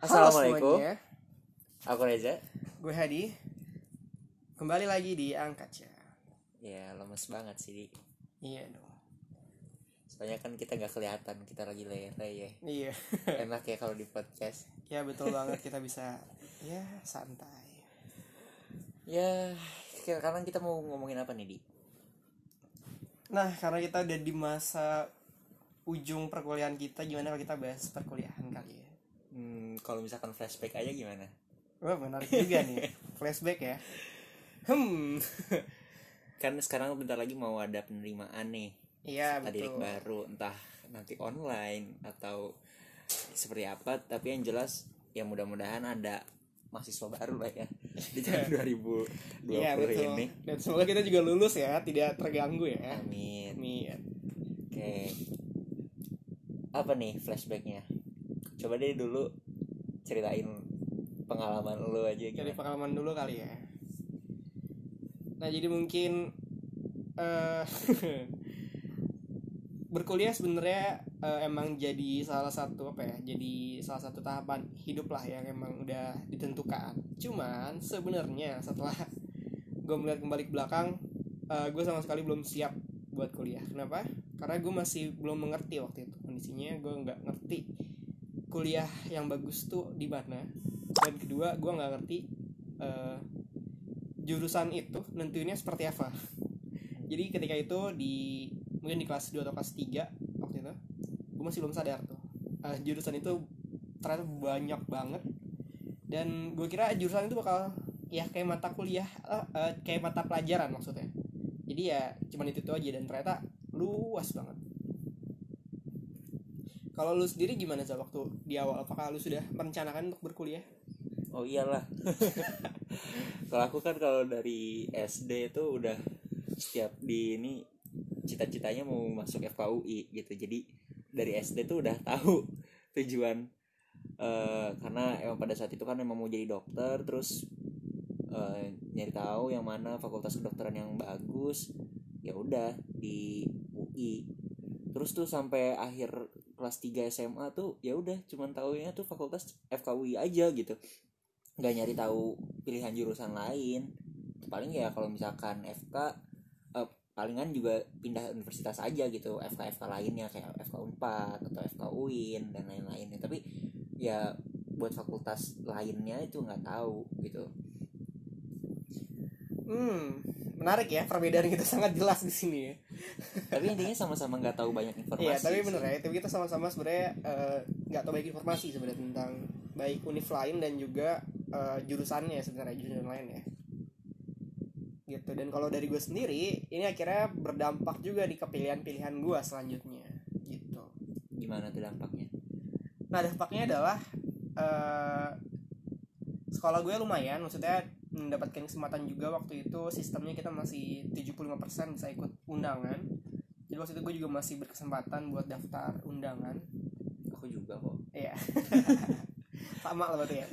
Assalamualaikum. semuanya. Aku Reza. Gue Hadi. Kembali lagi di Angkat ya. Ya lemes banget sih. Di. Iya dong. Soalnya kan kita nggak kelihatan kita lagi lere ya. Iya. Enak ya kalau di podcast. ya betul banget kita bisa ya santai. Ya sekarang kita mau ngomongin apa nih di? Nah, karena kita udah di masa ujung perkuliahan kita, gimana kalau kita bahas perkuliahan? Hmm, kalau misalkan flashback aja gimana? Wah, menarik juga nih. Flashback ya. Hmm. Kan sekarang bentar lagi mau ada penerimaan nih. Iya, Adik betul. baru entah nanti online atau seperti apa. Tapi yang jelas ya mudah-mudahan ada mahasiswa baru lah ya di tahun 2020 Iya, betul. ini. Dan semoga kita juga lulus ya, tidak terganggu ya. Amin. Amin. Oke. Apa nih flashbacknya? Coba deh dulu ceritain pengalaman lu aja dari gimana? pengalaman dulu kali ya. Nah jadi mungkin eh berkuliah sebenarnya eh, emang jadi salah satu apa ya jadi salah satu tahapan hidup lah yang emang udah ditentukan. Cuman sebenarnya setelah gue melihat kembali ke belakang gue sama sekali belum siap buat kuliah. Kenapa? Karena gue masih belum mengerti waktu itu kondisinya gue nggak ngerti kuliah yang bagus tuh di mana? Dan kedua gue nggak ngerti eh, jurusan itu nentuinnya seperti apa. Jadi ketika itu di mungkin di kelas 2 atau kelas 3 waktu itu gue masih belum sadar tuh. Eh, jurusan itu ternyata banyak banget. Dan gue kira jurusan itu bakal ya kayak mata kuliah eh, eh, kayak mata pelajaran maksudnya. Jadi ya cuman itu, itu aja dan ternyata luas banget kalau lu sendiri gimana sih waktu di awal apakah lu sudah merencanakan untuk berkuliah Oh iyalah. kalau aku kan kalau dari SD itu udah setiap di ini cita-citanya mau masuk FKUI gitu. Jadi dari SD tuh udah tahu tujuan eh karena emang pada saat itu kan emang mau jadi dokter terus eh, nyari tahu yang mana fakultas kedokteran yang bagus ya udah di UI terus tuh sampai akhir kelas 3 SMA tuh ya udah cuman taunya tuh fakultas FKUI aja gitu. Nggak nyari tahu pilihan jurusan lain. Paling ya kalau misalkan FK eh, palingan juga pindah universitas aja gitu. FK FK lainnya kayak FK Unpad atau FK UIN dan lain-lainnya. Tapi ya buat fakultas lainnya itu nggak tahu gitu Hmm, menarik ya perbedaan kita sangat jelas di sini ya. tapi intinya sama-sama nggak tahu banyak informasi Iya, tapi bener ya. Tapi kita sama-sama sebenarnya eh, nggak tahu banyak informasi sebenarnya tentang baik univ lain dan juga eh, jurusannya sebenarnya jurusan lain ya. Gitu. Dan kalau dari gue sendiri, ini akhirnya berdampak juga di kepilihan-pilihan gue selanjutnya. Gitu. gimana tuh dampaknya Nah dampaknya adalah eh sekolah gue lumayan, maksudnya mendapatkan kesempatan juga waktu itu sistemnya kita masih 75% bisa ikut undangan. Jadi waktu itu gue juga masih berkesempatan buat daftar undangan. aku juga kok Iya. Sama lah berarti ya.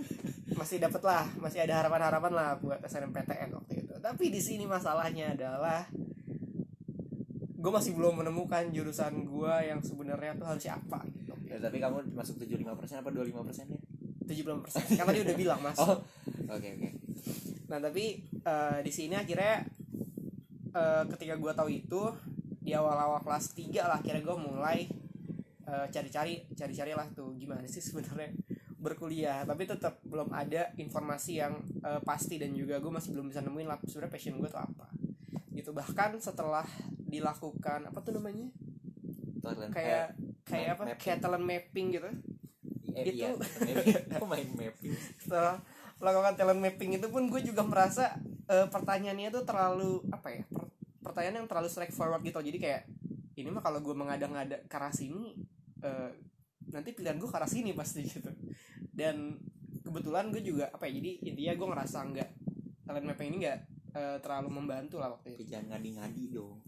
Masih dapet lah, masih ada harapan-harapan lah buat SNMPTN waktu itu. Tapi di sini masalahnya adalah gue masih belum menemukan jurusan gue yang sebenarnya tuh harusnya apa gitu. ya, tapi kamu masuk 75% apa 25% ya 70% kan tadi udah bilang masuk. oh oke oke Nah tapi eh, di sini akhirnya eh, ketika gue tahu itu di awal-awal kelas 3 lah akhirnya gue mulai eh, cari-cari cari-cari lah tuh gimana sih sebenarnya berkuliah. Tapi tetap belum ada informasi yang eh, pasti dan juga gue masih belum bisa nemuin lah sebenarnya passion gue tuh apa. Gitu bahkan setelah dilakukan apa tuh namanya? Talent kayak kayak apa? mapping. kayak talent mapping gitu. Eh, itu- iya mapping. aku main mapping. Setelah melakukan talent mapping itu pun gue juga merasa eh, pertanyaannya itu terlalu apa ya per- pertanyaan yang terlalu straightforward gitu. Jadi kayak ini mah kalau gue mengada-ngada ke arah sini eh, nanti pilihan gue ke arah sini pasti gitu. Dan kebetulan gue juga apa ya jadi intinya gue ngerasa nggak talent mapping ini nggak eh, terlalu membantu lah waktu itu. Jangan ngadi-ngadi dong.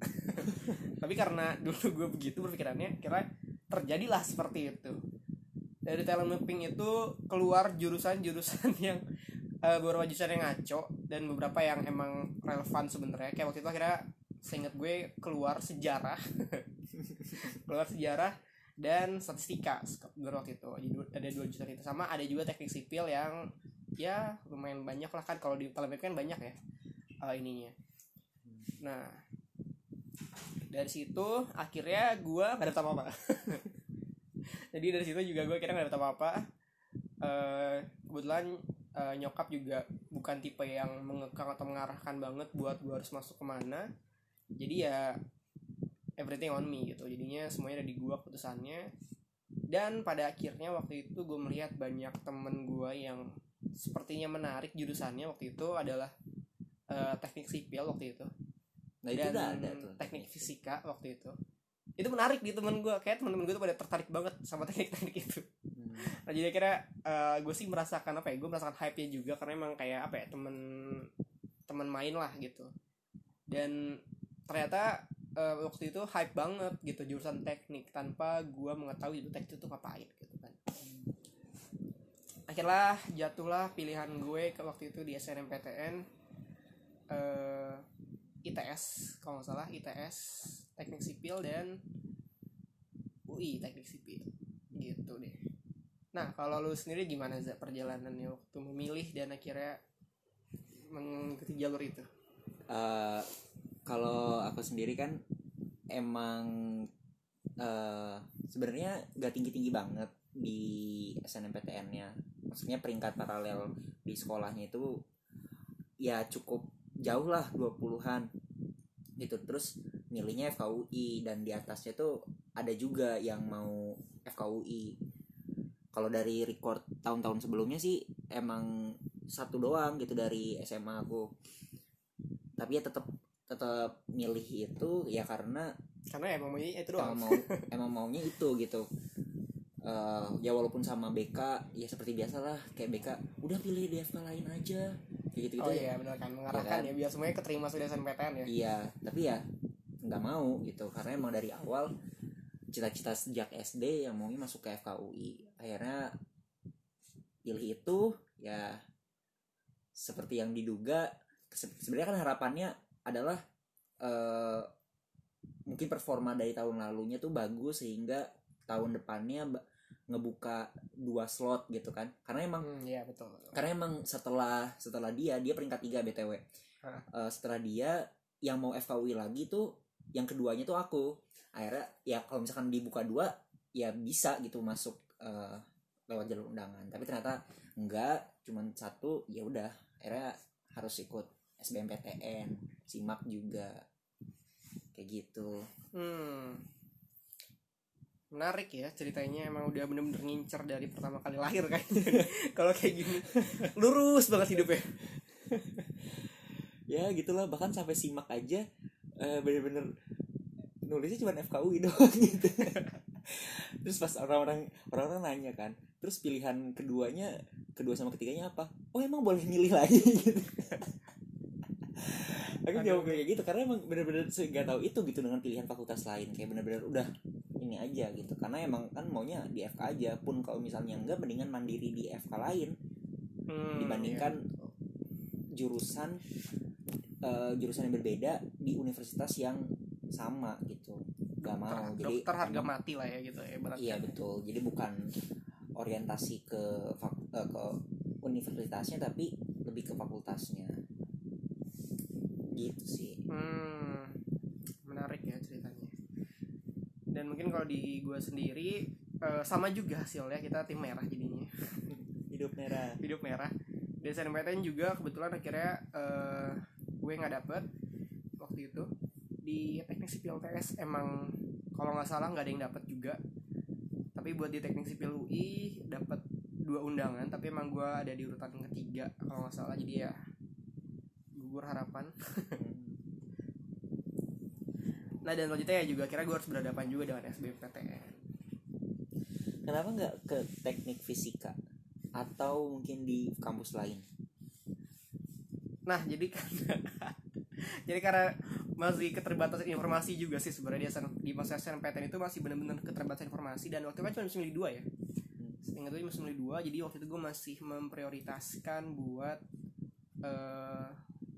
Tapi karena dulu gue begitu berpikirannya kira terjadilah seperti itu dari talent mapping itu keluar jurusan-jurusan yang eh, beberapa jurusan yang ngaco dan beberapa yang emang relevan sebenarnya. Kayak waktu itu akhirnya seingat gue keluar sejarah. Keluar sejarah dan statistika gue waktu itu. Jadi ada dua jurusan itu. Sama ada juga teknik sipil yang ya lumayan banyak lah kan. Kalau di Palembang kan banyak ya eh, ininya. Nah dari situ akhirnya gue gak dapet apa-apa jadi dari situ juga gue akhirnya gak dapet apa-apa. Eh, kebetulan eh, nyokap juga bukan tipe yang mengekang atau mengarahkan banget buat gue harus masuk ke mana. Jadi ya everything on me gitu. Jadinya semuanya ada di gue keputusannya. Dan pada akhirnya waktu itu gue melihat banyak temen gue yang sepertinya menarik jurusannya waktu itu adalah eh, teknik sipil waktu itu. Nah itu dan udah ada tuh. teknik fisika waktu itu itu menarik di temen gue kayak temen-temen gue tuh pada tertarik banget sama teknik-teknik itu. Hmm. nah jadi akhirnya eh, gue sih merasakan apa ya? Gue merasakan hype nya juga karena emang kayak apa ya? Temen temen main lah gitu. Dan ternyata eh, waktu itu hype banget gitu jurusan teknik tanpa gue mengetahui itu teknik itu ngapain gitu kan. Akhirnya jatuhlah pilihan gue ke waktu itu di SNMPTN eh, ITS kalau nggak salah ITS teknik sipil dan UI teknik sipil. Gitu deh. Nah kalau lu sendiri gimana za perjalanannya waktu memilih dan akhirnya mengikuti jalur itu? Eh, kalau aku sendiri kan emang eh sebenarnya gak tinggi tinggi banget di SNMPTN-nya maksudnya peringkat paralel di sekolahnya itu ya cukup jauh lah 20-an gitu. Terus milihnya FKUI dan di atasnya tuh ada juga yang mau FKUI kalau dari record tahun-tahun sebelumnya sih emang satu doang gitu dari SMA aku. Tapi ya tetap tetap milih itu ya karena karena emang maunya itu emang doang mau emang maunya itu gitu. Eh, ya walaupun sama BK ya seperti biasa lah kayak BK udah pilih di FK lain aja. Kayak gitu gitu oh ya. iya benar kan. Mengarahkan kan? ya biar semuanya keterima sudah SNMPTN ya. Iya tapi ya nggak mau gitu. Karena emang dari awal cita-cita sejak SD yang maunya masuk ke FKUI akhirnya pilih itu ya seperti yang diduga se- sebenarnya kan harapannya adalah eh, mungkin performa dari tahun lalunya tuh bagus sehingga tahun depannya ngebuka dua slot gitu kan. Karena emang hmm, iya betul. karena emang setelah setelah dia dia peringkat 3 btw Hah. Eh, setelah dia yang mau FKUI lagi tuh yang keduanya tuh aku. Akhirnya ya kalau misalkan dibuka dua ya bisa gitu masuk eh, lewat jalur undangan. Tapi ternyata enggak cuman satu ya udah. Akhirnya harus ikut SBMPTN simak juga. Kayak gitu. Hmm. Menarik ya ceritanya emang udah bener-bener ngincer dari pertama kali lahir kayaknya kalau kayak gini lurus banget hidupnya. Ya gitulah. Bahkan sampai simak aja eh, bener-bener nulisnya cuma FKUI doang gitu. Terus pas orang-orang orang-orang nanya kan terus pilihan keduanya kedua sama ketiganya apa? Oh emang boleh milih lagi gitu. Aku jawab kayak gitu karena emang bener-bener nggak tahu itu gitu dengan pilihan fakultas lain. Kayak bener-bener udah ini aja gitu. Karena emang kan maunya di FK aja. Pun kalau misalnya enggak mendingan mandiri di FK lain. Hmm, dibandingkan jurusan eh, jurusan yang berbeda di universitas yang sama gitu. Gak iya. mau. Dokter, jadi dokter harga emang- mati lah ya gitu ya iya betul. Jadi bukan orientasi ke fak- eh, ke universitasnya tapi lebih ke fakultasnya. Gitu sih. Hmm, menarik ya ceritanya. Dan mungkin kalau di gue sendiri eh, sama juga hasilnya kita tim merah jadinya. Hidup merah. Hidup merah. Di SNMPTN juga kebetulan akhirnya eh, gue nggak dapet waktu itu. Di teknik sipil TS emang kalau nggak salah nggak ada yang dapat juga. Tapi buat di teknik sipil UI dapat dua undangan tapi emang gue ada di urutan ketiga kalau nggak salah. Jadi ya gugur harapan. Nah dan selanjutnya ya juga kira gue harus berhadapan juga dengan SBMPTN kenapa nggak ke teknik fisika? Atau mungkin di kampus lain Nah jadi karena Jadi karena masih keterbatasan informasi juga sih sebenarnya di, masa SNMPTN itu masih benar-benar keterbatasan informasi dan waktu itu kan cuma masih milih dua ya. Ingat gue masih milih dua jadi waktu itu gue masih memprioritaskan buat eh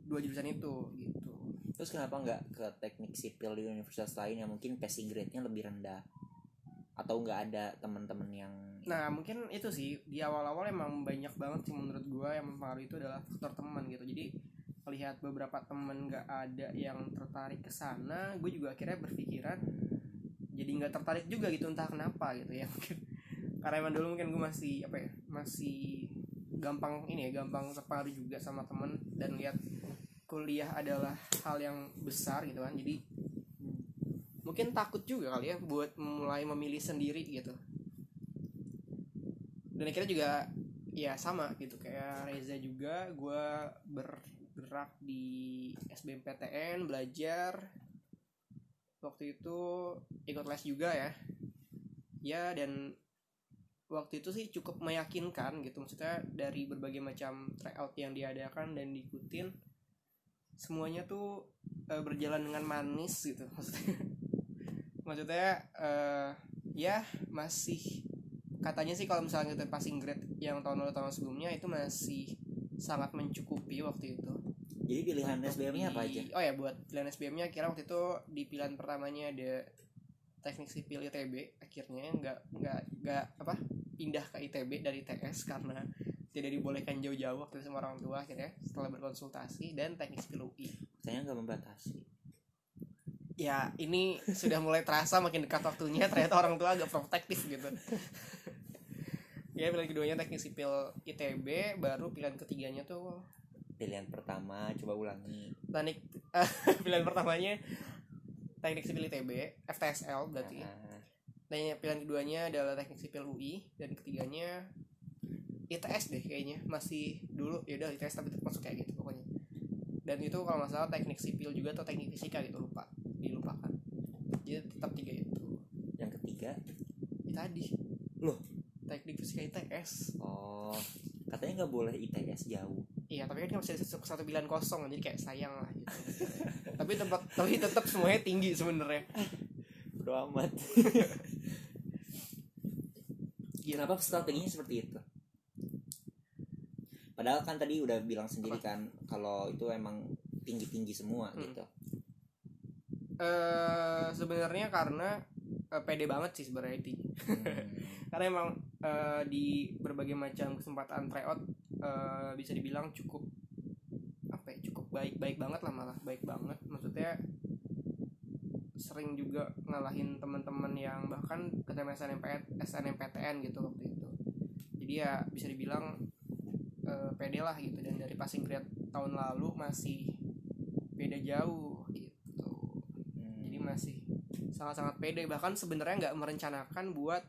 dua jurusan itu gitu. Terus kenapa nggak ke teknik sipil di universitas lain yang mungkin passing grade-nya lebih rendah atau nggak ada teman-teman yang nah mungkin itu sih. Di awal-awal emang banyak banget sih menurut gue yang mempengaruhi itu adalah faktor teman gitu. Jadi melihat beberapa temen nggak ada yang tertarik ke sana gue juga akhirnya berpikiran jadi nggak tertarik juga gitu entah kenapa gitu ya. Mungkin karena emang dulu mungkin gue masih apa ya masih gampang ini ya gampang terpengaruh juga sama temen. Dan lihat kuliah adalah hal yang besar gitu kan. Jadi mungkin takut juga kali ya buat mulai memilih sendiri gitu. Dan akhirnya juga ya sama gitu kayak Reza juga gue bergerak di SBMPTN belajar. Waktu itu ikut les juga ya. Ya dan waktu itu sih cukup meyakinkan gitu maksudnya dari berbagai macam tryout yang diadakan dan diikutin semuanya tuh uh, berjalan dengan manis gitu maksudnya maksudnya uh, ya masih katanya sih kalau misalnya kita passing grade yang tahun lalu tahun sebelumnya itu masih sangat mencukupi waktu itu. Jadi pilihan SBM-nya apa aja? oh ya buat pilihan SBM-nya kira waktu itu di pilihan pertamanya ada teknik sipil ITB akhirnya nggak nggak nggak apa pindah ke ITB dari TS karena tidak dibolehkan jauh-jauh waktu itu sama orang tua akhirnya setelah berkonsultasi dan teknik sipil UI saya nggak membatasi ya ini sudah mulai terasa makin dekat waktunya. Ternyata orang tua agak protektif gitu. Ya pilihan keduanya teknik sipil ITB baru pilihan ketiganya tuh pilihan pertama coba ulangi. Teknik pilihan pertamanya teknik sipil ITB FTSL berarti. Uh. dan pilihan keduanya adalah teknik sipil UI dan ketiganya ITS deh kayaknya. Masih dulu ya udah ITS tapi tetap masuk kayak gitu pokoknya. Dan itu kalau nggak salah teknik sipil juga atau teknik fisika gitu lupa jadi tetap tiga itu. Yang ketiga? Ya, tadi. Loh. Teknik fisika ITS oh katanya nggak boleh ITS jauh. Iya tapi kan masih satu pilihan kosong jadi kayak sayang lah gitu. Tapi tempat tapi tetap semuanya tinggi sebenarnya. Bro amat. Kenapa strateginya seperti itu? Padahal kan tadi udah bilang sendiri kan kalau itu emang tinggi tinggi semua hmm. gitu uh, sebenarnya karena uh, pede banget sih sebenarnya itu hmm. karena emang uh, di berbagai macam kesempatan tryout uh, bisa dibilang cukup apa ya cukup baik baik banget lah malah baik banget. Maksudnya sering juga ngalahin teman-teman yang bahkan ketemu SNMPTN, SNMPTN gitu waktu itu. Jadi ya bisa dibilang uh, pede lah gitu. Dan dari passing grade tahun lalu masih beda jauh masih sangat-sangat pede. Bahkan sebenarnya nggak merencanakan buat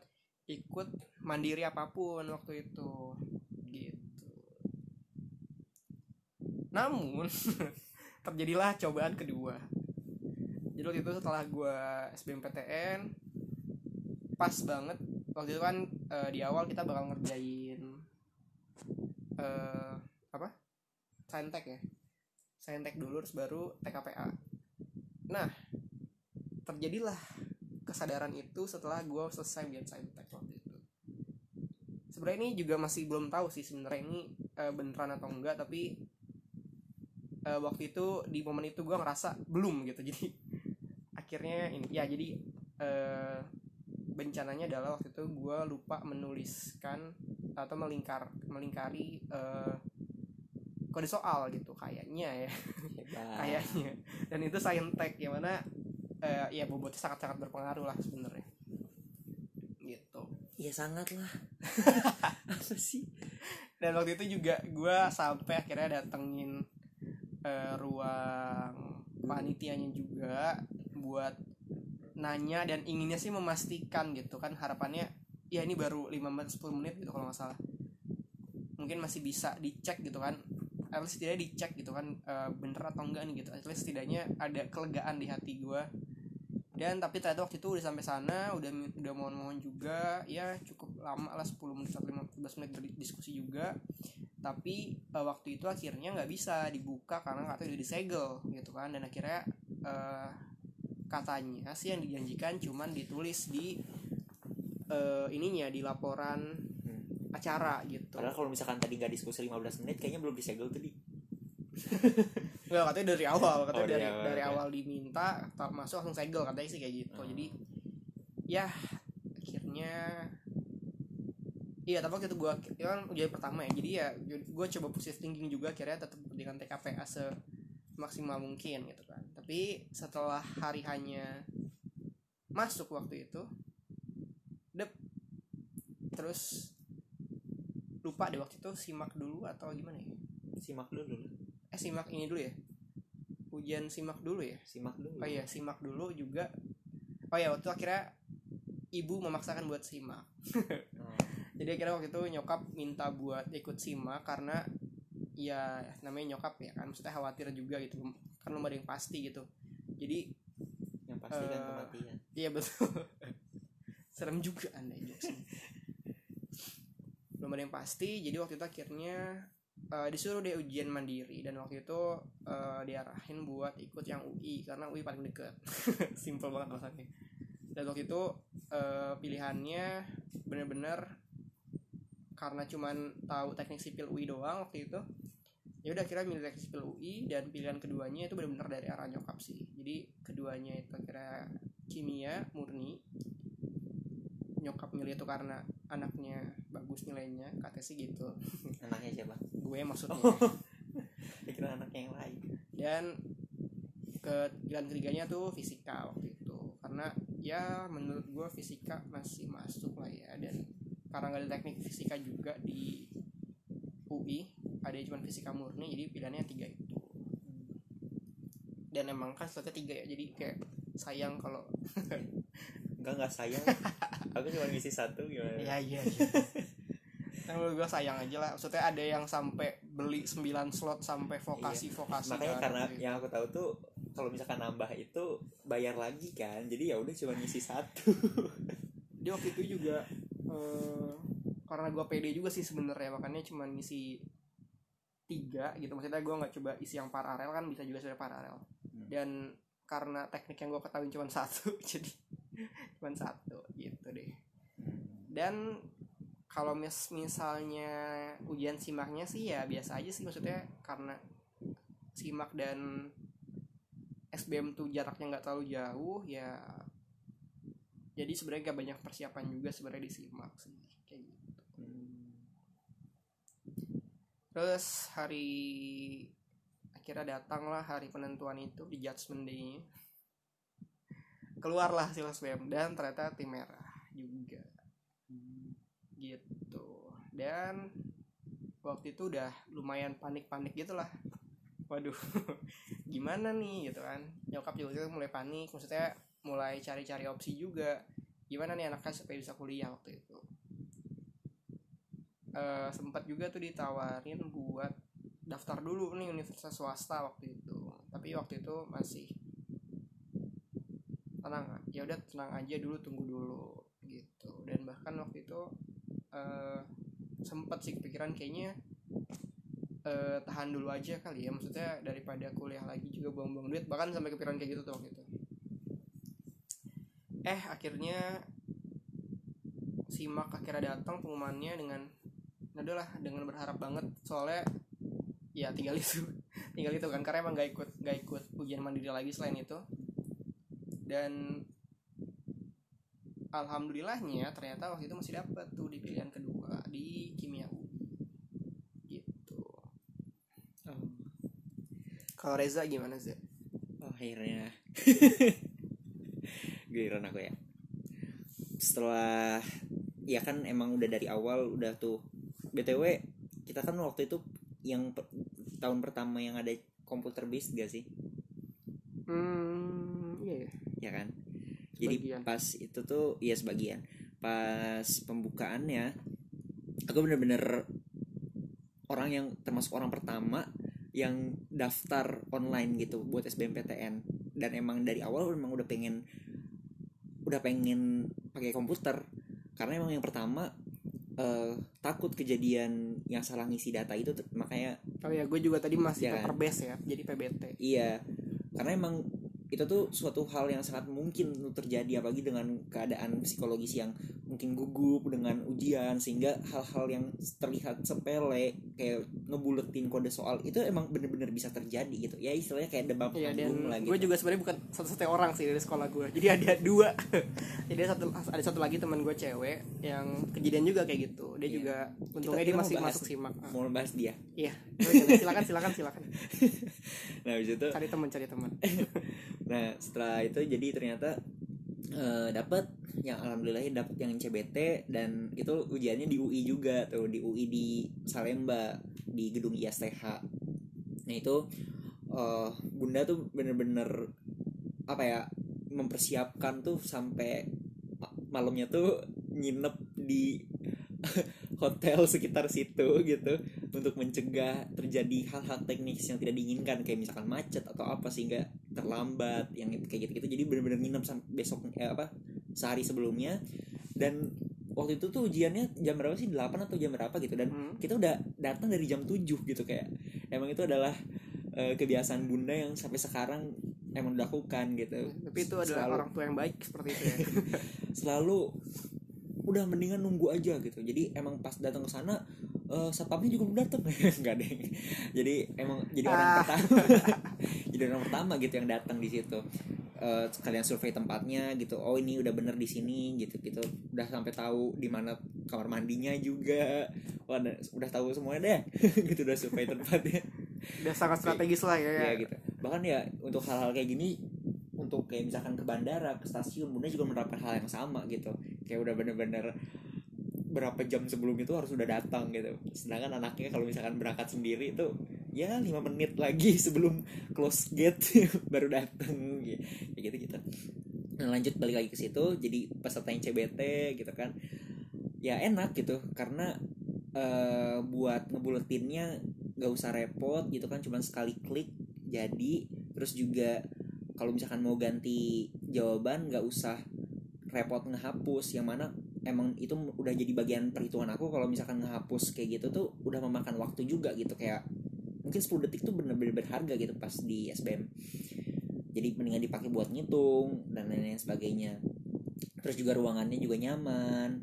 ikut mandiri apa pun waktu itu. Gitu. Namun terjadilah cobaan kedua. Jadi waktu itu setelah gue SBMPTN pas banget. Waktu itu kan uh, di awal kita bakal ngerjain uh, apa? Saintek ya? Saintek dulu terus baru TKPA nah terjadilah kesadaran itu setelah gue selesai biar saintek waktu itu. Sebenarnya ini juga masih belum tahu sih sebenarnya ini uh, beneran atau enggak tapi uh, waktu itu di momen itu gue ngerasa belum gitu. Jadi akhirnya ini ya jadi uh, bencananya adalah waktu itu gue lupa menuliskan atau melingkar melingkari uh, kode soal gitu kayaknya ya. Kayaknya. Dan itu saintek yang mana uh, ya bobotnya sangat sangat berpengaruh lah sebenarnya. Gitu. Ya sangat lah. Apa sih? Dan waktu itu juga gue sampai akhirnya datengin uh, ruang panitianya juga buat nanya dan inginnya sih memastikan gitu kan harapannya ya ini baru 5 menit 10 menit gitu kalau nggak salah. Mungkin masih bisa dicek gitu kan. At least setidaknya dicek gitu kan e, bener atau enggak nih gitu. At least setidaknya ada kelegaan di hati gue dan tapi ternyata waktu itu udah sampai sana udah udah mohon-mohon juga ya cukup lama lah 10 menit atau 15 menit berdiskusi juga tapi uh, waktu itu akhirnya nggak bisa dibuka karena katanya udah disegel gitu kan dan akhirnya uh, katanya sih yang dijanjikan cuman ditulis di uh, ininya di laporan hmm. acara gitu. Padahal kalau misalkan tadi nggak diskusi 15 menit kayaknya belum disegel tadi. Enggak katanya dari awal, katanya oh, dari awal, dari awal diminta masuk langsung segel katanya sih kayak gitu. Hmm. Jadi ya akhirnya iya tapi waktu itu gue kan ujian pertama ya. Jadi ya gue coba positive thinking juga akhirnya tetap dengan TKPA se maksimal mungkin gitu kan. Tapi setelah hari hanya masuk waktu itu dep terus lupa deh waktu itu simak dulu atau gimana ya? Simak dulu eh simak ini dulu ya. Ujian simak dulu ya. Simak dulu oh iya simak dulu juga. Oh ya waktu akhirnya ibu memaksakan buat simak. Oh. jadi akhirnya waktu itu nyokap minta buat ikut simak karena ya namanya nyokap ya kan maksudnya khawatir juga gitu. Kan belum ada yang pasti gitu. Jadi yang pasti kan Eh, kematian. iya betul. Serem juga anda jokes belum ada yang pasti jadi waktu itu akhirnya eh, disuruh dia ujian mandiri dan waktu itu eh, diarahin buat ikut yang UI karena UI paling deket. Simple banget alasannya dan waktu itu eh, pilihannya bener-bener karena cuman tahu teknik sipil UI doang waktu itu ya udah kira milih teknik sipil UI dan pilihan keduanya itu benar-benar dari arah nyokap sih. Jadi keduanya itu kira kimia murni nyokap milih itu karena anaknya bagus nilainya katanya sih gitu. Anaknya siapa? Gue maksudnya. Saya kira anaknya yang lain. Dan ke pilihan ketiganya tuh fisika waktu itu. Karena ya menurut gue fisika masih masuk lah ya. Dan karena nggak ada teknik fisika juga di UI ada cuma fisika murni jadi pilihannya tiga itu. Dan emang kan slotnya tiga ya jadi kayak sayang kalau enggak enggak sayang. Aku cuma ngisi satu gimana? Ya iya iya. Kan menurut gue sayang aja lah. Maksudnya ada yang sampai beli 9 slot sampai vokasi vokasi. Makanya kan, karena gitu. yang aku tahu tuh kalau misalkan nambah itu bayar lagi kan? Jadi ya udah cuma ngisi satu. Dia waktu itu juga eh, karena gue pede juga sih sebenarnya. Makanya cuma ngisi tiga gitu. Maksudnya gue nggak coba isi yang paralel kan bisa juga sudah paralel. Hmm. dan karena teknik yang gue ketahui cuma satu jadi cuma satu gitu deh. Dan kalau mis misalnya ujian simaknya sih ya biasa aja sih maksudnya karena simak dan SBM tuh jaraknya nggak terlalu jauh ya jadi sebenarnya gak banyak persiapan juga sebenarnya di simak sih kayak gitu. Terus hari akhirnya datang lah hari penentuan itu di judgment day keluarlah hasil SBM dan ternyata tim merah juga. Gitu. Dan waktu itu udah lumayan panik-panik gitu lah waduh gimana nih gitu kan. Nyokap juga tuh mulai panik maksudnya mulai cari-cari opsi juga. Gimana nih anaknya supaya bisa kuliah waktu itu? Eh sempat juga tuh ditawarin buat daftar dulu nih universitas swasta waktu itu. Tapi waktu itu masih tenang ya udah tenang aja dulu tunggu dulu gitu. Dan bahkan waktu itu eh sempat sih kepikiran kayaknya eh, tahan dulu aja kali ya. Maksudnya daripada kuliah lagi juga buang-buang duit. Bahkan sampai kepikiran kayak gitu tuh waktu itu. Eh akhirnya simak akhirnya datang pengumumannya dengan adalah dengan berharap banget. Soalnya ya tinggal itu tinggal itu kan karena emang gak ikut gak ikut ujian mandiri lagi selain itu dan alhamdulillahnya ternyata waktu itu masih dapat tuh di pilihan kedua di kimia UI gitu. Kalau Reza gimana sih Oh akhirnya. Giliran aku ya. Setelah Ya kan emang udah dari awal Udah tuh. BTW Kita kan waktu itu Yang per- tahun pertama yang ada komputer based gak sih? Hmm ya. Ya kan Jadi Sebagian. pas itu tuh Iya sebagian Pas pembukaannya Aku bener-bener Orang yang termasuk orang pertama Yang daftar online gitu Buat SBMPTN Dan emang dari awal emang udah pengen Udah pengen pakai komputer Karena emang yang pertama eh, Takut kejadian yang salah ngisi data itu Makanya oh ya gue juga tadi masih kan? paper base ya jadi PBT Iya, karena emang itu tuh suatu hal yang sangat mungkin untuk terjadi apalagi dengan keadaan psikologis yang mungkin gugup dengan ujian sehingga hal-hal yang terlihat sepele kayak ngebuletin kode soal itu emang bener-bener bisa terjadi gitu ya istilahnya kayak demam Iya dan panggung lah gitu gue juga sebenarnya bukan satu-satunya orang sih dari sekolah gue. Jadi ada dua. Jadi ada satu ada satu lagi teman gue cewek yang kejadian juga kayak gitu. Dia Iya. juga untungnya kita dia masih bahas- masuk simak. Ah, mau bahas dia Iya. Silakan silakan silakan. nah itu Cari teman cari teman. Nah setelah itu jadi ternyata eh, dapat yang alhamdulillah dapat yang CBT dan itu ujiannya di UI juga tuh di UI di Salemba di gedung ISTH. Nah itu eh, bunda tuh bener-bener apa ya mempersiapkan tuh sampai ma- malamnya tuh nginep di hotel sekitar situ gitu untuk mencegah terjadi hal-hal teknis yang tidak diinginkan kayak misalkan macet atau apa sehingga terlambat yang kayak gitu-gitu. Jadi benar-benar nginep sampai besok eh, apa sehari sebelumnya. Dan waktu itu tuh ujiannya jam berapa sih? 8 atau jam berapa gitu. Dan Hmm. kita udah datang dari jam 7 gitu kayak. Emang itu adalah eh, kebiasaan bunda yang sampai sekarang emang dilakukan gitu. Tapi itu adalah Selalu- orang tua yang baik seperti itu ya. selalu udah mendingan nunggu aja gitu. Jadi emang pas datang ke sana eh satpamnya juga belum datang. Nggak deh. Jadi emang jadi orang Ah. pertama jadi orang pertama gitu yang datang di situ. Eh, kalian survei tempatnya gitu. Oh ini udah bener di sini gitu gitu. Udah sampai tahu di mana kamar mandinya juga. Wah, udah, udah tahu semuanya deh. Gitu udah survei tempatnya. Udah sangat strategis lah ya. ya gitu. Bahkan ya untuk hal-hal kayak gini untuk kayak misalkan ke bandara ke stasiun bunda juga menerapkan hal yang sama gitu. Kayak udah bener-bener berapa jam sebelum itu harus udah datang gitu. Sedangkan anaknya kalau misalkan berangkat sendiri itu ya lima menit lagi sebelum close gate baru datang kayak gitu gitu. Nah lanjut balik lagi ke situ jadi peserta yang CBT gitu kan ya enak gitu karena eh, buat ngebuletinnya gak usah repot gitu kan cuman sekali klik jadi. Terus juga kalau misalkan mau ganti jawaban gak usah repot ngehapus yang mana emang itu udah jadi bagian perhitungan aku kalau misalkan ngehapus kayak gitu tuh udah memakan waktu juga gitu kayak mungkin 10 detik tuh bener-bener berharga gitu pas di SBM jadi mendingan dipakai buat ngitung dan lain-lain sebagainya. Terus juga ruangannya juga nyaman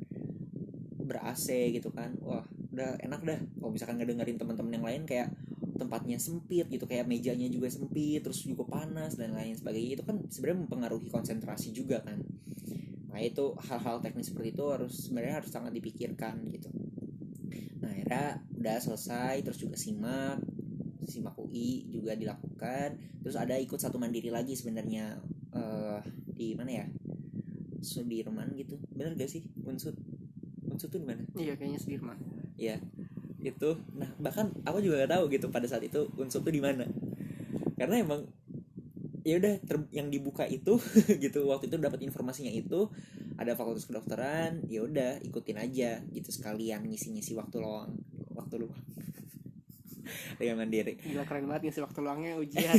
ber AC gitu kan. Wah udah enak dah. Kalau misalkan ngedengerin teman-teman yang lain kayak tempatnya sempit gitu kayak mejanya juga sempit terus juga panas dan lain sebagainya. Itu kan sebenarnya mempengaruhi konsentrasi juga kan. Nah itu hal-hal teknis seperti itu harus sebenarnya harus sangat dipikirkan gitu. Nah akhirnya udah selesai terus juga simak UI juga dilakukan. Terus ada ikut satu mandiri lagi sebenarnya eh di mana ya? Sudirman gitu. Bener gak sih? Unsut. Unsut tuh di mana? Iya kayaknya Sudirman. ya itu nah bahkan aku juga gak tahu gitu pada saat itu unsur tuh di mana. Karena emang ya udah yang dibuka itu gitu waktu itu dapat informasinya itu ada fakultas kedokteran ya udah ikutin aja gitu sekalian ngisi-ngisi waktu luang waktu luang dengan mandiri. Gila keren banget ngisi waktu luangnya ujian.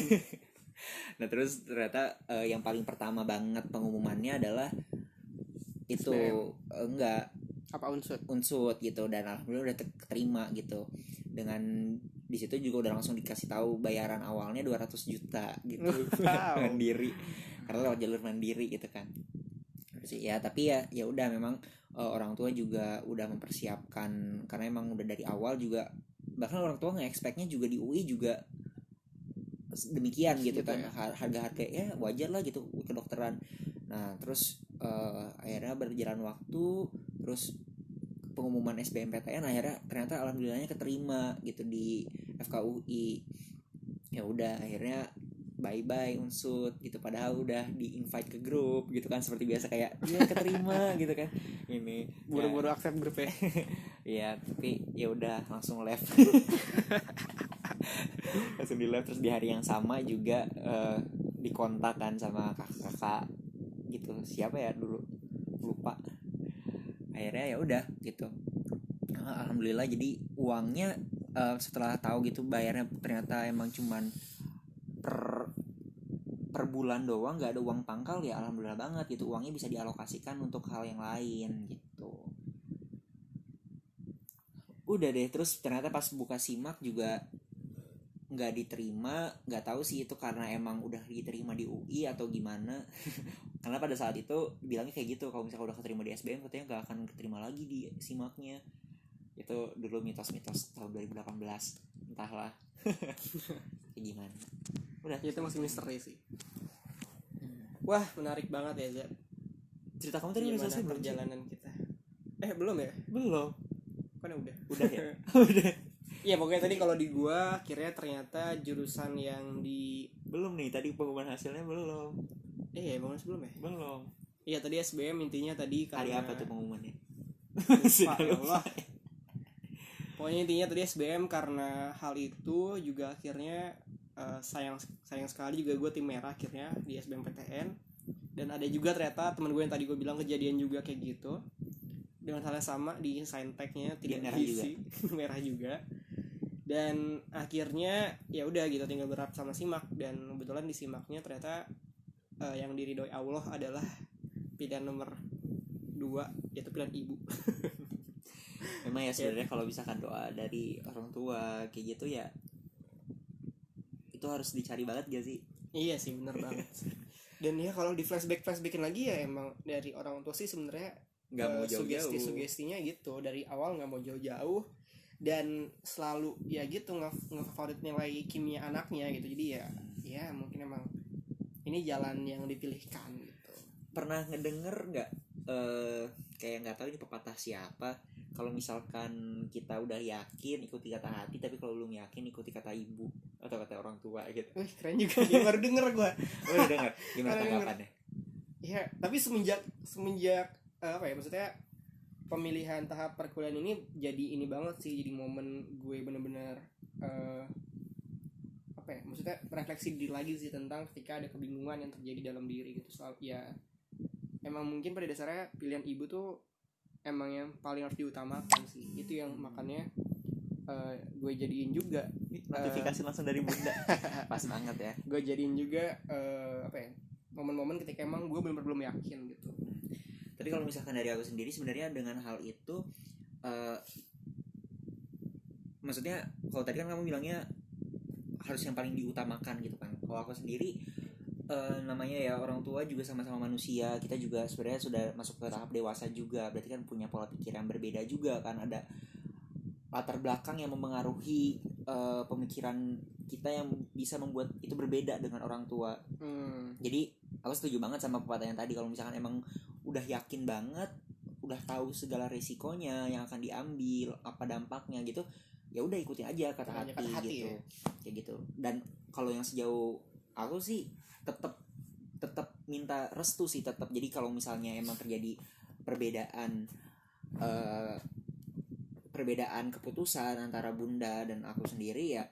nah terus ternyata eh, yang paling pertama banget pengumumannya adalah itu eh, enggak. Apa unsur? unsut gitu dan alhamdulillah udah terima gitu. Dengan di situ juga udah langsung dikasih tahu bayaran awalnya 200 juta gitu. Wow. mandiri. Karena lewat jalur mandiri gitu kan. Ya tapi ya ya udah memang eh, orang tua juga udah mempersiapkan. Karena emang udah dari awal juga bahkan orang tua nge-expectnya juga di UI juga demikian gitu Gitu kan. ya. harga-harga ya wajar lah gitu kedokteran. Nah terus eh, akhirnya berjalan waktu terus pengumuman SBMPTN akhirnya ternyata alhamdulillahnya keterima gitu di FKUI ya udah akhirnya bye bye unsut gitu. Padahal udah di invite ke grup gitu kan seperti biasa kayak ya keterima gitu kan. Ini Buru-buru accept grup ya. ya tapi ya udah langsung live langsung di live terus di hari yang sama juga dikontak kan sama kakak-kakak gitu. Siapa ya dulu? Lupa. Akhirnya ya udah gitu. Nah, alhamdulillah jadi uangnya eh, setelah tahu gitu bayarnya ternyata emang cuman per per bulan doang nggak ada uang pangkal ya alhamdulillah banget gitu. Uangnya bisa dialokasikan untuk hal yang lain gitu udah deh terus ternyata pas buka simak juga nggak diterima nggak tahu sih itu karena emang udah diterima di UI atau gimana. Karena pada saat itu bilangnya kayak gitu kalau misalnya udah keterima di SBM katanya nggak akan keterima lagi di simaknya. Itu dulu mitos-mitos tahun 2018 entahlah. Kayak gimana. Udah. Ya, itu masih misteri sih. Wah menarik banget ya Zat cerita kamu tadi udah gimana selesai perjalanan kita? Eh belum ya? Belum udah. Udah ya? Udah. Iya pokoknya tadi kalau di gua akhirnya ternyata jurusan yang di belum nih tadi pengumuman hasilnya belum. Eh ya bangun sebelum ya? Belum. Iya tadi SBM intinya tadi hari karena apa tuh pengumumannya? Lupa, ya Allah. pokoknya intinya tadi SBM karena hal itu juga akhirnya eh, sayang sayang sekali juga gue tim merah akhirnya di SBMPTN dan ada juga ternyata teman gue yang tadi gue bilang kejadian juga kayak gitu dengan hal yang sama di Sainteknya tidak merah diisi. Merah juga. Dan akhirnya ya udah gitu tinggal berharap sama simak. Dan kebetulan di simaknya ternyata eh, yang diridhoi Allah adalah pilihan nomor dua yaitu pilihan ibu. Memang ya sebenarnya kalau misalkan doa dari orang tua kayak gitu ya itu harus dicari banget gak sih? Iya sih bener banget. Dan ya kalau di flashback flashbackin lagi ya emang dari orang tua sih sebenarnya nggak mau eh, jauh-jauh. sugesti sugestinya gitu dari awal nggak mau jauh-jauh dan selalu ya gitu nge ngefavorit nilai kimia anaknya gitu. Jadi ya ya mungkin emang ini jalan yang dipilihkan gitu. Pernah ngedenger nggak eh kayak nggak tahu ini pepatah siapa kalau misalkan kita udah yakin ikuti kata hati tapi kalau belum yakin ikuti kata ibu atau kata orang tua gitu. Wih keren juga. Baru denger gua. Oh udah denger. Gimana tanggapannya? Ya tapi semenjak semenjak apa ya maksudnya pemilihan tahap perkuliahan ini jadi ini banget sih jadi momen gue bener-bener eh, apa ya maksudnya refleksi diri lagi sih tentang ketika ada kebingungan yang terjadi dalam diri gitu. Soal ya emang mungkin pada dasarnya pilihan ibu tuh emang yang paling harus diutamakan sih. Itu yang makanya eh, gue jadiin juga notifikasi langsung dari bunda. Pas banget ya. Gue jadiin juga eh, apa ya momen-momen ketika emang gue bener-bener belum yakin gitu tapi kalau misalkan dari aku sendiri sebenarnya dengan hal itu eh, maksudnya kalau tadi kan kamu bilangnya harus yang paling diutamakan gitu kan. Kalau aku sendiri eh, namanya ya orang tua juga sama-sama manusia. Kita juga sebenarnya sudah masuk ke tahap dewasa juga. Berarti kan punya pola pikir yang berbeda juga kan. Ada latar belakang yang memengaruhi eh, pemikiran kita yang bisa membuat itu berbeda dengan orang tua. Hmm. jadi aku setuju banget sama pepatah yang tadi. Kalau misalkan emang udah yakin banget udah tahu segala resikonya yang akan diambil apa dampaknya gitu ya udah ikutin aja kata hati, kata hati gitu. ya. kayak gitu. Dan kalau yang sejauh aku sih tetap tetap minta restu sih tetap jadi kalau misalnya emang terjadi perbedaan eh, perbedaan keputusan antara bunda dan aku sendiri ya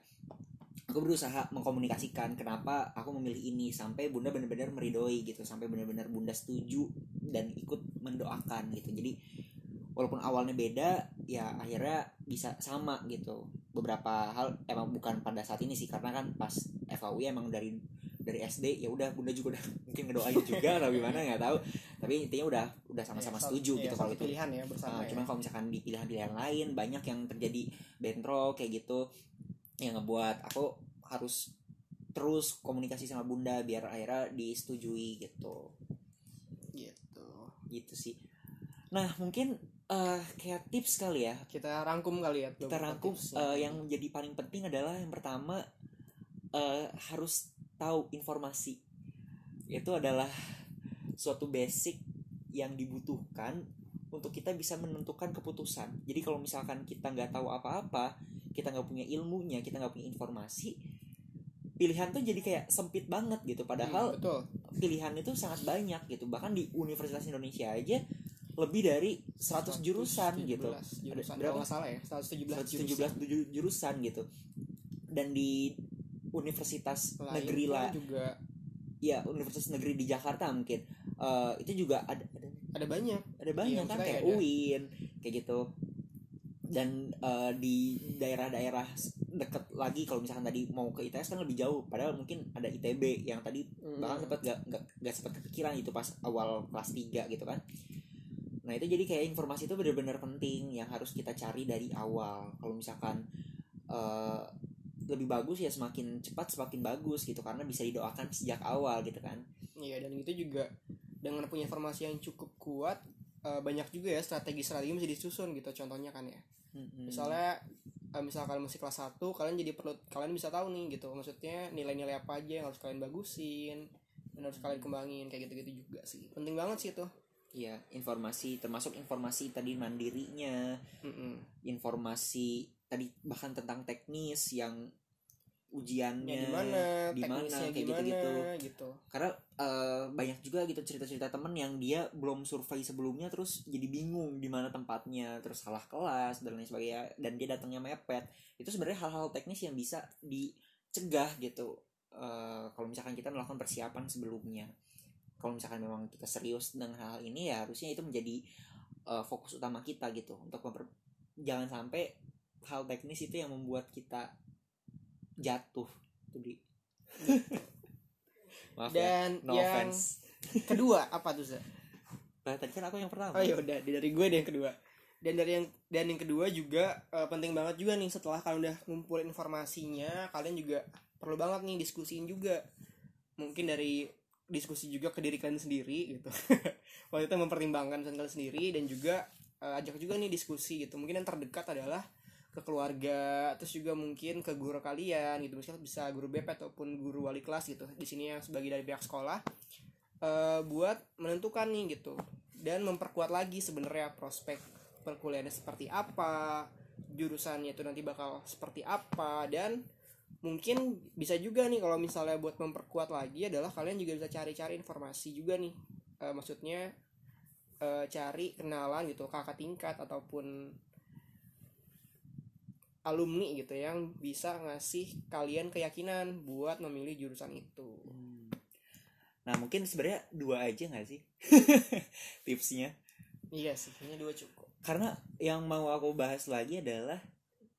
aku berusaha mengkomunikasikan kenapa aku memilih ini sampai bunda benar-benar meridoi gitu sampai benar-benar bunda setuju dan ikut mendoakan gitu. Jadi walaupun awalnya beda ya akhirnya bisa sama gitu. Beberapa hal emang bukan pada saat ini sih karena kan pas FAUI emang dari dari SD ya udah bunda juga udah mungkin ngedoain juga atau gimana nggak tahu. Tapi intinya udah udah sama-sama Ya, setuju ya, gitu satu kalau itu. pilihan ya bersama Ah, ya. cuman kalau misalkan di pilihan-pilihan lain banyak yang terjadi bentrok kayak gitu yang ngebuat aku harus terus komunikasi sama bunda biar akhirnya disetujui gitu gitu sih. Nah mungkin eh, kayak tips kali ya. Kita rangkum kali ya kita rangkum tips. eh, yang menjadi paling penting adalah yang pertama eh, harus tahu informasi. Itu adalah suatu basic yang dibutuhkan untuk kita bisa menentukan keputusan. Jadi kalau misalkan kita nggak tahu apa-apa kita nggak punya ilmunya kita nggak punya informasi pilihan tuh jadi kayak sempit banget gitu. Padahal Hmm, betul pilihan itu sangat banyak gitu. Bahkan di Universitas Indonesia aja lebih dari 100 jurusan 117 gitu. jurusan berapa? salah ya 117, 117 jurusan. jurusan gitu. Dan di universitas Lain negeri lah. juga. Ya universitas negeri di Jakarta mungkin. Eh, itu juga ada ada, ada banyak. Ada banyak Iya, kan kayak ada. UIN kayak gitu. Dan eh, di daerah-daerah deket lagi kalau misalkan tadi mau ke ITS kan lebih jauh. Padahal mungkin ada ITB yang tadi Hmm. bahkan sempat gak, gak, gak sempat kepikiran itu pas awal kelas 3 gitu kan. Nah itu jadi kayak informasi itu benar-benar penting yang harus kita cari dari awal. Kalau misalkan eh, lebih bagus ya semakin cepat semakin bagus gitu karena bisa didoakan sejak awal gitu kan. Iya dan itu juga dengan punya informasi yang cukup kuat eh, banyak juga ya strategi-strategi bisa disusun gitu contohnya kan ya. Hmm. misalnya eh, misal kalian masih kelas 1 kalian jadi perlu kalian bisa tahu nih gitu. Maksudnya nilai-nilai apa aja yang harus kalian bagusin dan harus kalian kembangin kayak gitu-gitu juga sih. Penting banget sih itu. Iya, informasi termasuk informasi tadi mandirinya, Mm-mm. informasi tadi bahkan tentang teknis yang ujiannya ya gimana di mana, teknisnya kayak gimana gitu-gitu. gitu Karena eh, banyak juga gitu cerita-cerita temen yang dia belum survei sebelumnya terus jadi bingung di mana tempatnya, terus salah kelas dan lain sebagainya dan dia datangnya mepet. Itu sebenarnya hal-hal teknis yang bisa dicegah gitu. eh, kalau misalkan kita melakukan persiapan sebelumnya. Kalau misalkan memang kita serius dengan hal ini ya harusnya itu menjadi eh, fokus utama kita gitu untuk memper jangan sampai hal teknis itu yang membuat kita jatuh. Tuh di maaf ya dan no yang offense. kedua apa tuh Za? Nah, tadi kan aku yang pertama. Oh ya udah dari gue deh yang kedua. Dan dari yang dan yang kedua juga eh, penting banget juga nih setelah kalian udah ngumpulin informasinya kalian juga perlu banget nih diskusiin juga. Mungkin dari diskusi juga ke diri kalian sendiri gitu. Waktu itu mempertimbangkan kalian sendiri dan juga eh, ajak juga nih diskusi gitu. Mungkin yang terdekat adalah ke keluarga terus juga mungkin ke guru kalian gitu. Misalnya bisa guru BP ataupun guru wali kelas gitu di sini yang sebagai dari pihak sekolah eh, buat menentukan nih gitu dan memperkuat lagi sebenarnya prospek perkuliahannya seperti apa jurusannya itu nanti bakal seperti apa dan mungkin bisa juga nih kalau misalnya buat memperkuat lagi adalah kalian juga bisa cari-cari informasi juga nih Eh, maksudnya eh, cari kenalan gitu kakak tingkat ataupun alumni gitu yang bisa ngasih kalian keyakinan buat memilih jurusan itu. Hmm. nah mungkin sebenarnya dua aja nggak sih tipsnya? Iya sih kayaknya dua cukup. Karena yang mau aku bahas lagi adalah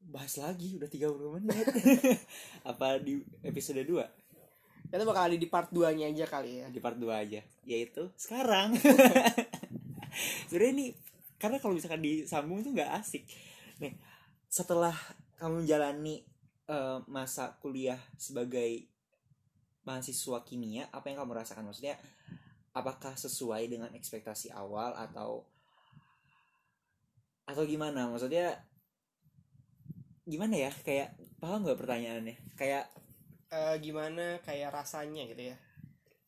bahas lagi udah 30 menit. Apa di episode 2 kita bakal ada di part 2 nya aja kali ya. Di part 2 aja yaitu sekarang. Sebenarnya ini karena kalau misalkan disambung tuh nggak asik. Nih setelah kamu menjalani eh, masa kuliah sebagai mahasiswa kimia apa yang kamu rasakan? Maksudnya apakah sesuai dengan ekspektasi awal atau atau gimana? Maksudnya gimana ya? Kayak paham nggak pertanyaannya? Kayak Eh, gimana kayak rasanya gitu ya?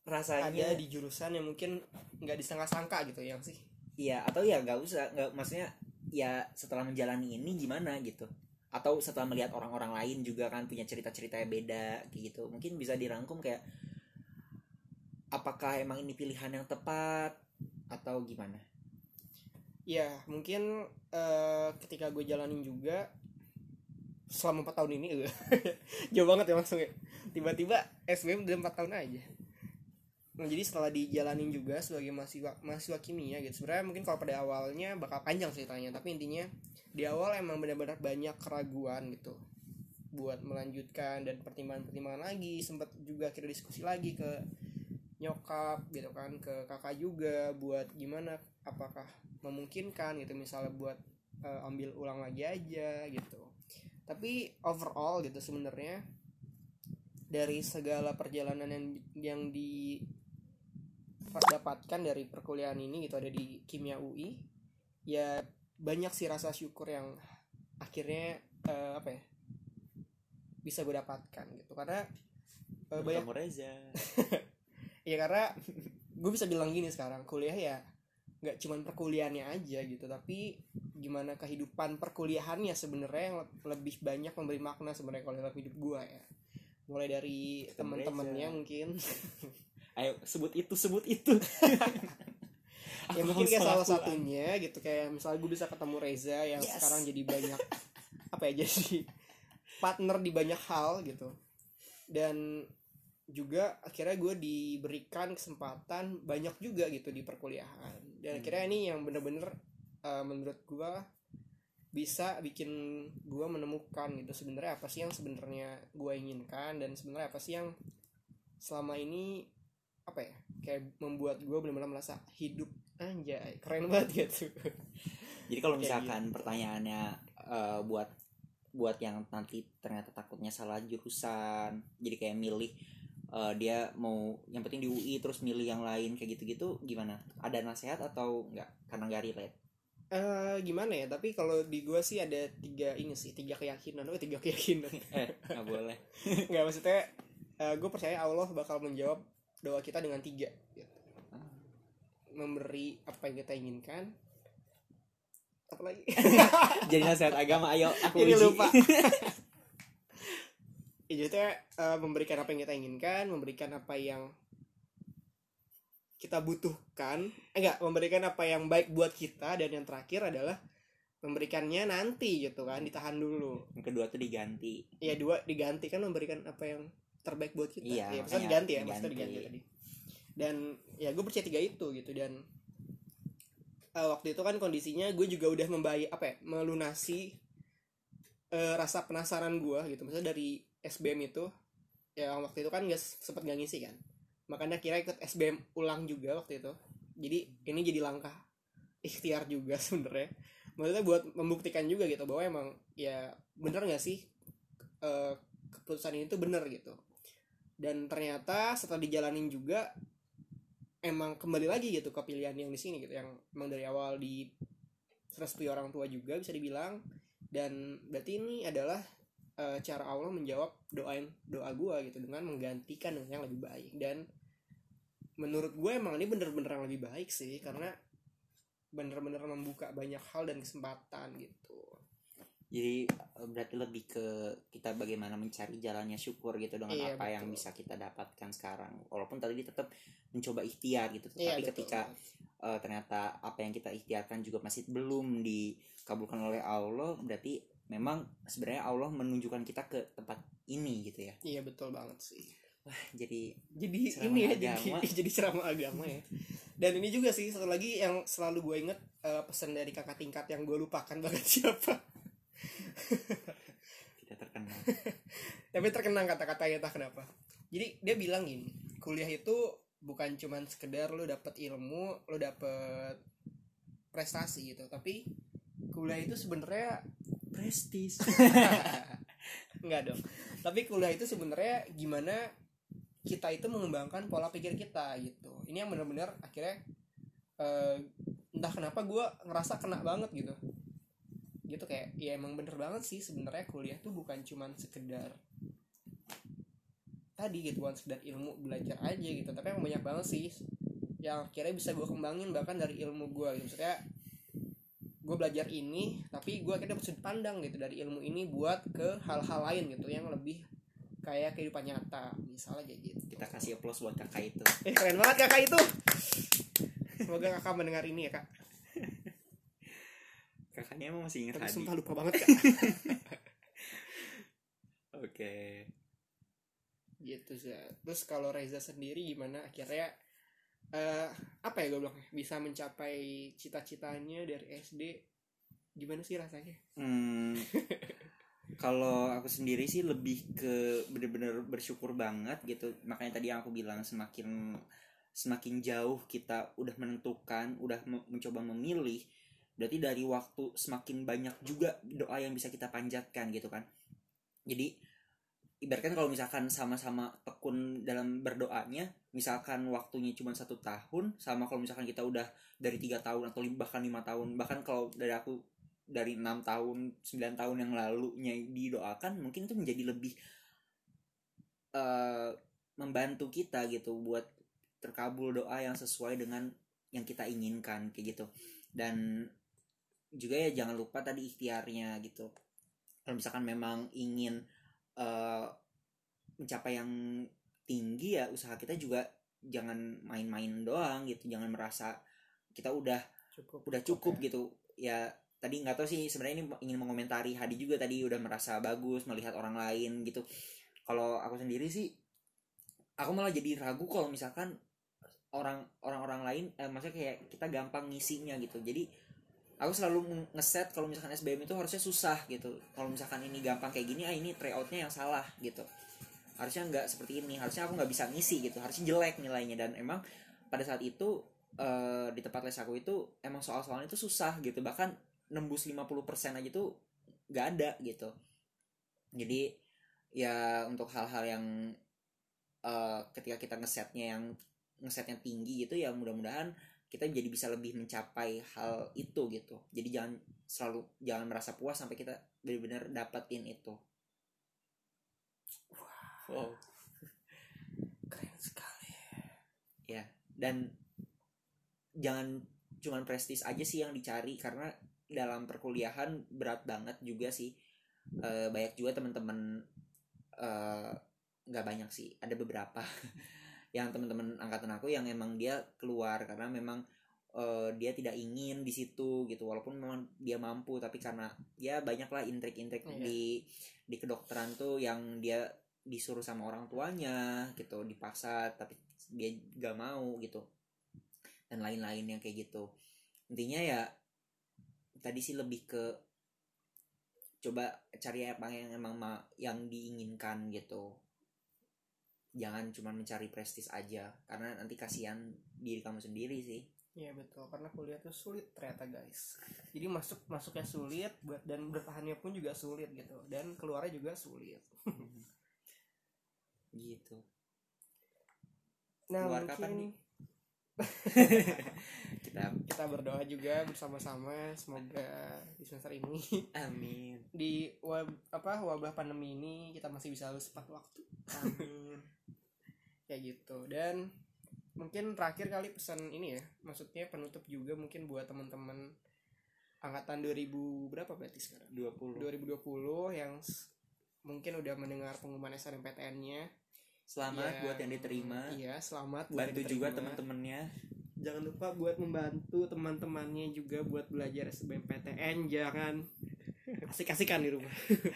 Rasanya ada di jurusan yang mungkin nggak disangka-sangka gitu yang sih? Iya atau ya nggak usah nggak maksudnya ya setelah menjalani ini gimana gitu. Atau setelah melihat orang-orang lain juga kan punya cerita-cerita yang beda gitu. Mungkin bisa dirangkum kayak apakah emang ini pilihan yang tepat atau gimana? Ya mungkin eh, ketika gue jalanin juga selama 4 tahun ini jauh banget ya langsung ya tiba-tiba SBM udah 4 tahun aja nah jadi setelah dijalanin juga sebagai mahasiswa mahasiswa kimia gitu sebenarnya mungkin kalau pada awalnya bakal panjang ceritanya tapi intinya di awal emang benar-benar banyak keraguan gitu buat melanjutkan dan pertimbangan-pertimbangan lagi sempat juga akhirnya diskusi lagi ke nyokap gitu kan ke kakak juga buat gimana apakah memungkinkan gitu misalnya buat eh, ambil ulang lagi aja gitu. Tapi overall gitu sebenarnya dari segala perjalanan yang yang didapatkan dari perkuliahan ini gitu ada di kimia UI ya banyak sih rasa syukur yang akhirnya eh, apa ya bisa gue dapatkan gitu. Karena eh, banyak Reza. Ya karena gue bisa bilang gini sekarang kuliah ya nggak cuman perkuliahannya aja gitu tapi gimana kehidupan perkuliahannya sebenarnya yang le- lebih banyak memberi makna sebenarnya kalau dalam hidup gue ya. Mulai dari teman-temannya mungkin ayo sebut itu sebut itu ya mungkin kayak salah satunya gitu kayak misalnya gue bisa ketemu Reza yang Yes. sekarang jadi banyak apa ya jadi partner di banyak hal gitu dan juga akhirnya gue diberikan kesempatan banyak juga gitu di perkuliahan dan Hmm. akhirnya ini yang bener-bener uh, menurut gue bisa bikin gue menemukan gitu sebenarnya apa sih yang sebenarnya gue inginkan dan sebenarnya apa sih yang selama ini apa ya kayak membuat gue benar-benar merasa hidup anjay keren banget gitu. Jadi kalau Kayak misalkan pertanyaannya eh, buat buat yang nanti ternyata takutnya salah jurusan jadi kayak milih eh, dia mau yang penting di UI terus milih yang lain kayak gitu-gitu gimana? Ada nasihat atau enggak karena nggak relate. Eh, gimana ya? Tapi kalau di gua sih ada tiga ini sih tiga keyakinan. Oh tiga keyakinan. Eh nggak boleh. Nggak maksudnya gue percaya Allah bakal menjawab doa kita dengan tiga gitu. memberi apa yang kita inginkan apa lagi jadi nasihat agama ayo aku Ini uji. lupa. ya, jadi eh, memberikan apa yang kita inginkan memberikan apa yang kita butuhkan eh, enggak memberikan apa yang baik buat kita dan yang terakhir adalah memberikannya nanti gitu kan ditahan dulu yang kedua tuh diganti ya dua diganti kan memberikan apa yang terbaik buat kita. Iya, ya maksudnya diganti ya maksudnya diganti. diganti tadi. Dan ya gue percaya tiga itu gitu dan eh, waktu itu kan kondisinya gue juga udah membayar apa ya melunasi eh, rasa penasaran gue gitu. Maksudnya dari SBM itu ya waktu itu kan gak sempet gak ngisi kan. Makanya kira ikut SBM ulang juga waktu itu. Jadi ini jadi langkah ikhtiar juga sebenarnya. Maksudnya buat membuktikan juga gitu bahwa emang ya bener gak sih eh, keputusan ini tuh bener gitu dan ternyata setelah dijalanin juga emang kembali lagi gitu ke pilihan yang di sini gitu yang emang dari awal di serestui orang tua juga bisa dibilang. Dan berarti ini adalah eh, cara Allah menjawab doain doa gua gitu dengan menggantikan dengan yang lebih baik. Dan menurut gue emang ini bener-bener yang lebih baik sih karena bener-bener membuka banyak hal dan kesempatan gitu jadi eh, berarti lebih ke kita bagaimana mencari jalannya syukur gitu dengan Iya, apa yang betul. bisa kita dapatkan sekarang walaupun tadi tetap mencoba ikhtiar gitu Iya, tapi betul. ketika eh, ternyata apa yang kita ikhtiarkan juga masih belum dikabulkan oleh Allah berarti memang sebenarnya Allah menunjukkan kita ke tempat ini gitu ya iya betul banget sih jadi jadi Ceramah ini ya agama. jadi jadi ceramah agama ya dan ini juga sih satu lagi yang selalu gue inget eh, pesan dari kakak tingkat yang gue lupakan banget siapa tidak terkenal tapi terkenang kata-katanya entah kenapa jadi dia bilang gini kuliah itu bukan cuman sekedar lo dapet ilmu lo dapet prestasi gitu tapi kuliah itu sebenarnya prestis Enggak dong. Tapi kuliah itu sebenarnya gimana kita itu mengembangkan pola pikir kita gitu. Ini yang benar-benar akhirnya eh, entah kenapa gue ngerasa kena banget gitu. Gitu kayak ya emang bener banget sih sebenarnya kuliah tuh bukan cuman sekedar tadi gitu bukan sekedar ilmu belajar aja gitu tapi emang banyak banget sih yang akhirnya bisa gue kembangin bahkan dari ilmu gue gitu. Maksudnya gue belajar ini tapi gue akhirnya dapat sudut pandang gitu dari ilmu ini buat ke hal-hal lain gitu yang lebih kayak kehidupan nyata misalnya kayak gitu. Kita kasih applause buat kakak itu. Eh keren banget kakak itu. Semoga kakak mendengar ini ya kak kakaknya emang masih ingat tapi Hadi. sumpah lupa banget kak. Oke. Gitu sih. Terus kalau Reza sendiri gimana? Akhirnya eh apa ya gue bilang bisa mencapai cita-citanya dari SD gimana sih rasanya? Hmm, kalau aku sendiri sih lebih ke bener-bener bersyukur banget gitu. Makanya tadi yang aku bilang semakin semakin jauh kita udah menentukan, udah me- mencoba memilih, berarti dari waktu semakin banyak juga doa yang bisa kita panjatkan gitu kan. Jadi ibaratkan kalau misalkan sama-sama tekun dalam berdoanya, misalkan waktunya cuma satu tahun, sama kalau misalkan kita udah dari tiga tahun atau bahkan lima tahun, bahkan kalau dari aku dari enam tahun 9 tahun yang lalunya didoakan mungkin itu menjadi lebih eh, membantu kita gitu buat terkabul doa yang sesuai dengan yang kita inginkan kayak gitu dan juga ya jangan lupa tadi ikhtiarnya gitu. Kalau misalkan memang ingin eh, mencapai yang tinggi ya usaha kita juga jangan main-main doang gitu. Jangan merasa kita udah cukup. udah cukup gitu. Ya tadi nggak tahu sih sebenarnya ini ingin mengomentari Hadi juga tadi udah merasa bagus melihat orang lain gitu. Kalau aku sendiri sih aku malah jadi ragu kalau misalkan orang orang-orang lain eh, maksudnya kayak kita gampang ngisinya gitu. Jadi aku selalu nge- ngeset kalau misalkan SBM itu harusnya susah gitu. Kalau misalkan ini gampang kayak gini ah ini tryoutnya yang salah gitu. Harusnya nggak seperti ini. Harusnya aku nggak bisa ngisi gitu. Harusnya jelek nilainya. Dan emang pada saat itu eh, di tempat les aku itu emang soal-soalnya itu susah gitu. Bahkan nembus 50% aja tuh nggak ada gitu. Jadi ya untuk hal-hal yang eh, ketika kita ngesetnya yang ngesetnya tinggi gitu ya mudah-mudahan kita jadi bisa lebih mencapai hal itu gitu. Jadi jangan selalu jangan merasa puas sampai kita benar-benar dapetin itu. Wow. Keren sekali. Ya dan jangan cuman prestis aja sih yang dicari karena dalam perkuliahan berat banget juga sih. Eh, banyak juga teman-teman eh, nggak banyak sih ada beberapa yang teman-teman angkatan aku yang emang dia keluar karena memang eh, dia tidak ingin di situ gitu. Walaupun memang dia mampu tapi karena ya banyaklah intrik-intrik Iya. di di kedokteran tuh yang dia disuruh sama orang tuanya gitu dipaksa tapi dia gak mau gitu. Dan lain-lain yang kayak gitu. Intinya ya tadi sih lebih ke coba cari apa yang emang ma- yang diinginkan gitu jangan cuma mencari prestis aja karena nanti kasihan diri kamu sendiri sih Iya betul karena kuliah tuh sulit ternyata guys. Jadi masuk masuknya sulit buat dan bertahannya pun juga sulit gitu dan keluarnya juga sulit. gitu Nah Keluar mungkin kapan nih? kita kita berdoa juga bersama-sama semoga di semester ini. Amin. Di wab, apa wabah pandemi ini kita masih bisa lulus tepat waktu. amin. Kayak gitu. Dan mungkin terakhir kali pesan ini ya maksudnya penutup juga mungkin buat teman-teman angkatan 2000 berapa berarti sekarang? 20 2020 yang mungkin udah mendengar pengumuman SNMPTN-nya selamat Yang- buat yang diterima. Iya selamat buat bantu juga teman-temannya. Jangan lupa buat membantu teman-temannya juga buat belajar SBMPTN jangan. Asik-asikan di rumah.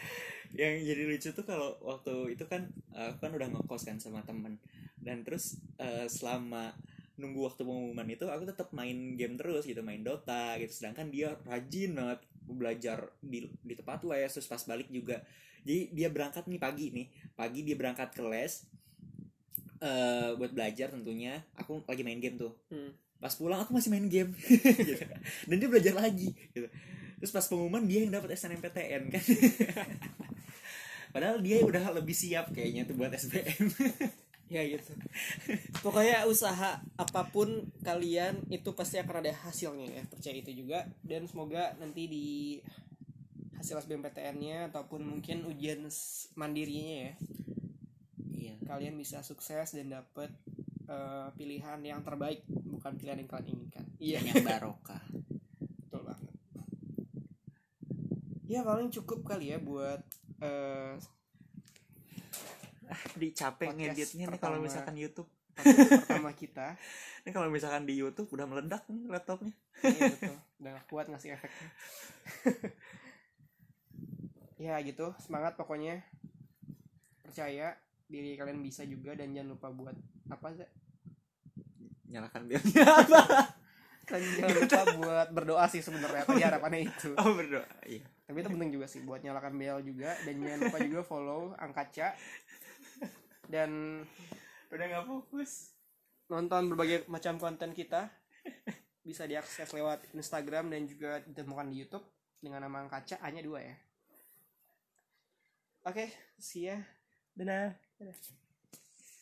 Yang jadi lucu tuh kalau waktu itu kan eh, aku kan udah ngekos kan sama temen. Dan terus eh, selama nunggu waktu pengumuman itu aku tetap main game terus gitu main Dota gitu. Sedangkan dia rajin banget belajar di di tempat les terus pas balik juga. Jadi dia berangkat nih pagi nih. Pagi dia berangkat ke les eh buat belajar tentunya. Aku lagi main game tuh. Hmm. pas pulang aku masih main game. Gitu. dan dia belajar lagi gitu. terus pas pengumuman dia yang dapat SNMPTN kan. Padahal dia udah lebih siap kayaknya tuh buat SBM ya gitu. Pokoknya usaha apa pun kalian itu pasti akan ada hasilnya ya. Percaya itu juga. Dan semoga nanti di hasil SBMPTN-nya ataupun mungkin ujian mandirinya ya iya. kalian bisa sukses dan dapet eh, pilihan yang terbaik bukan pilihan yang kalian inginkan. Iya. Yang barokah. Betul banget. Ya paling cukup kali ya buat eh, di capek Podcast ngeditnya nih kalau misalkan YouTube. pertama kita. Ini kalau misalkan di YouTube udah meledak nih laptopnya. Iya betul. Udah gak kuat ngasih efeknya. Ya gitu. Semangat pokoknya. Percaya diri kalian bisa juga dan jangan lupa buat apa sih? Nyalakan apa? Dan jangan lupa buat berdoa sih sebenarnya tadi harapannya itu? Oh berdoa iya. Tapi itu penting juga sih buat nyalakan bel juga. Dan jangan lupa juga follow angkaca. Dan udah nggak fokus. nonton berbagai macam konten kita. Bisa diakses lewat Instagram dan juga ditemukan di YouTube dengan nama Angkaca hanya dua ya. Oke, see ya. dadah Dadah.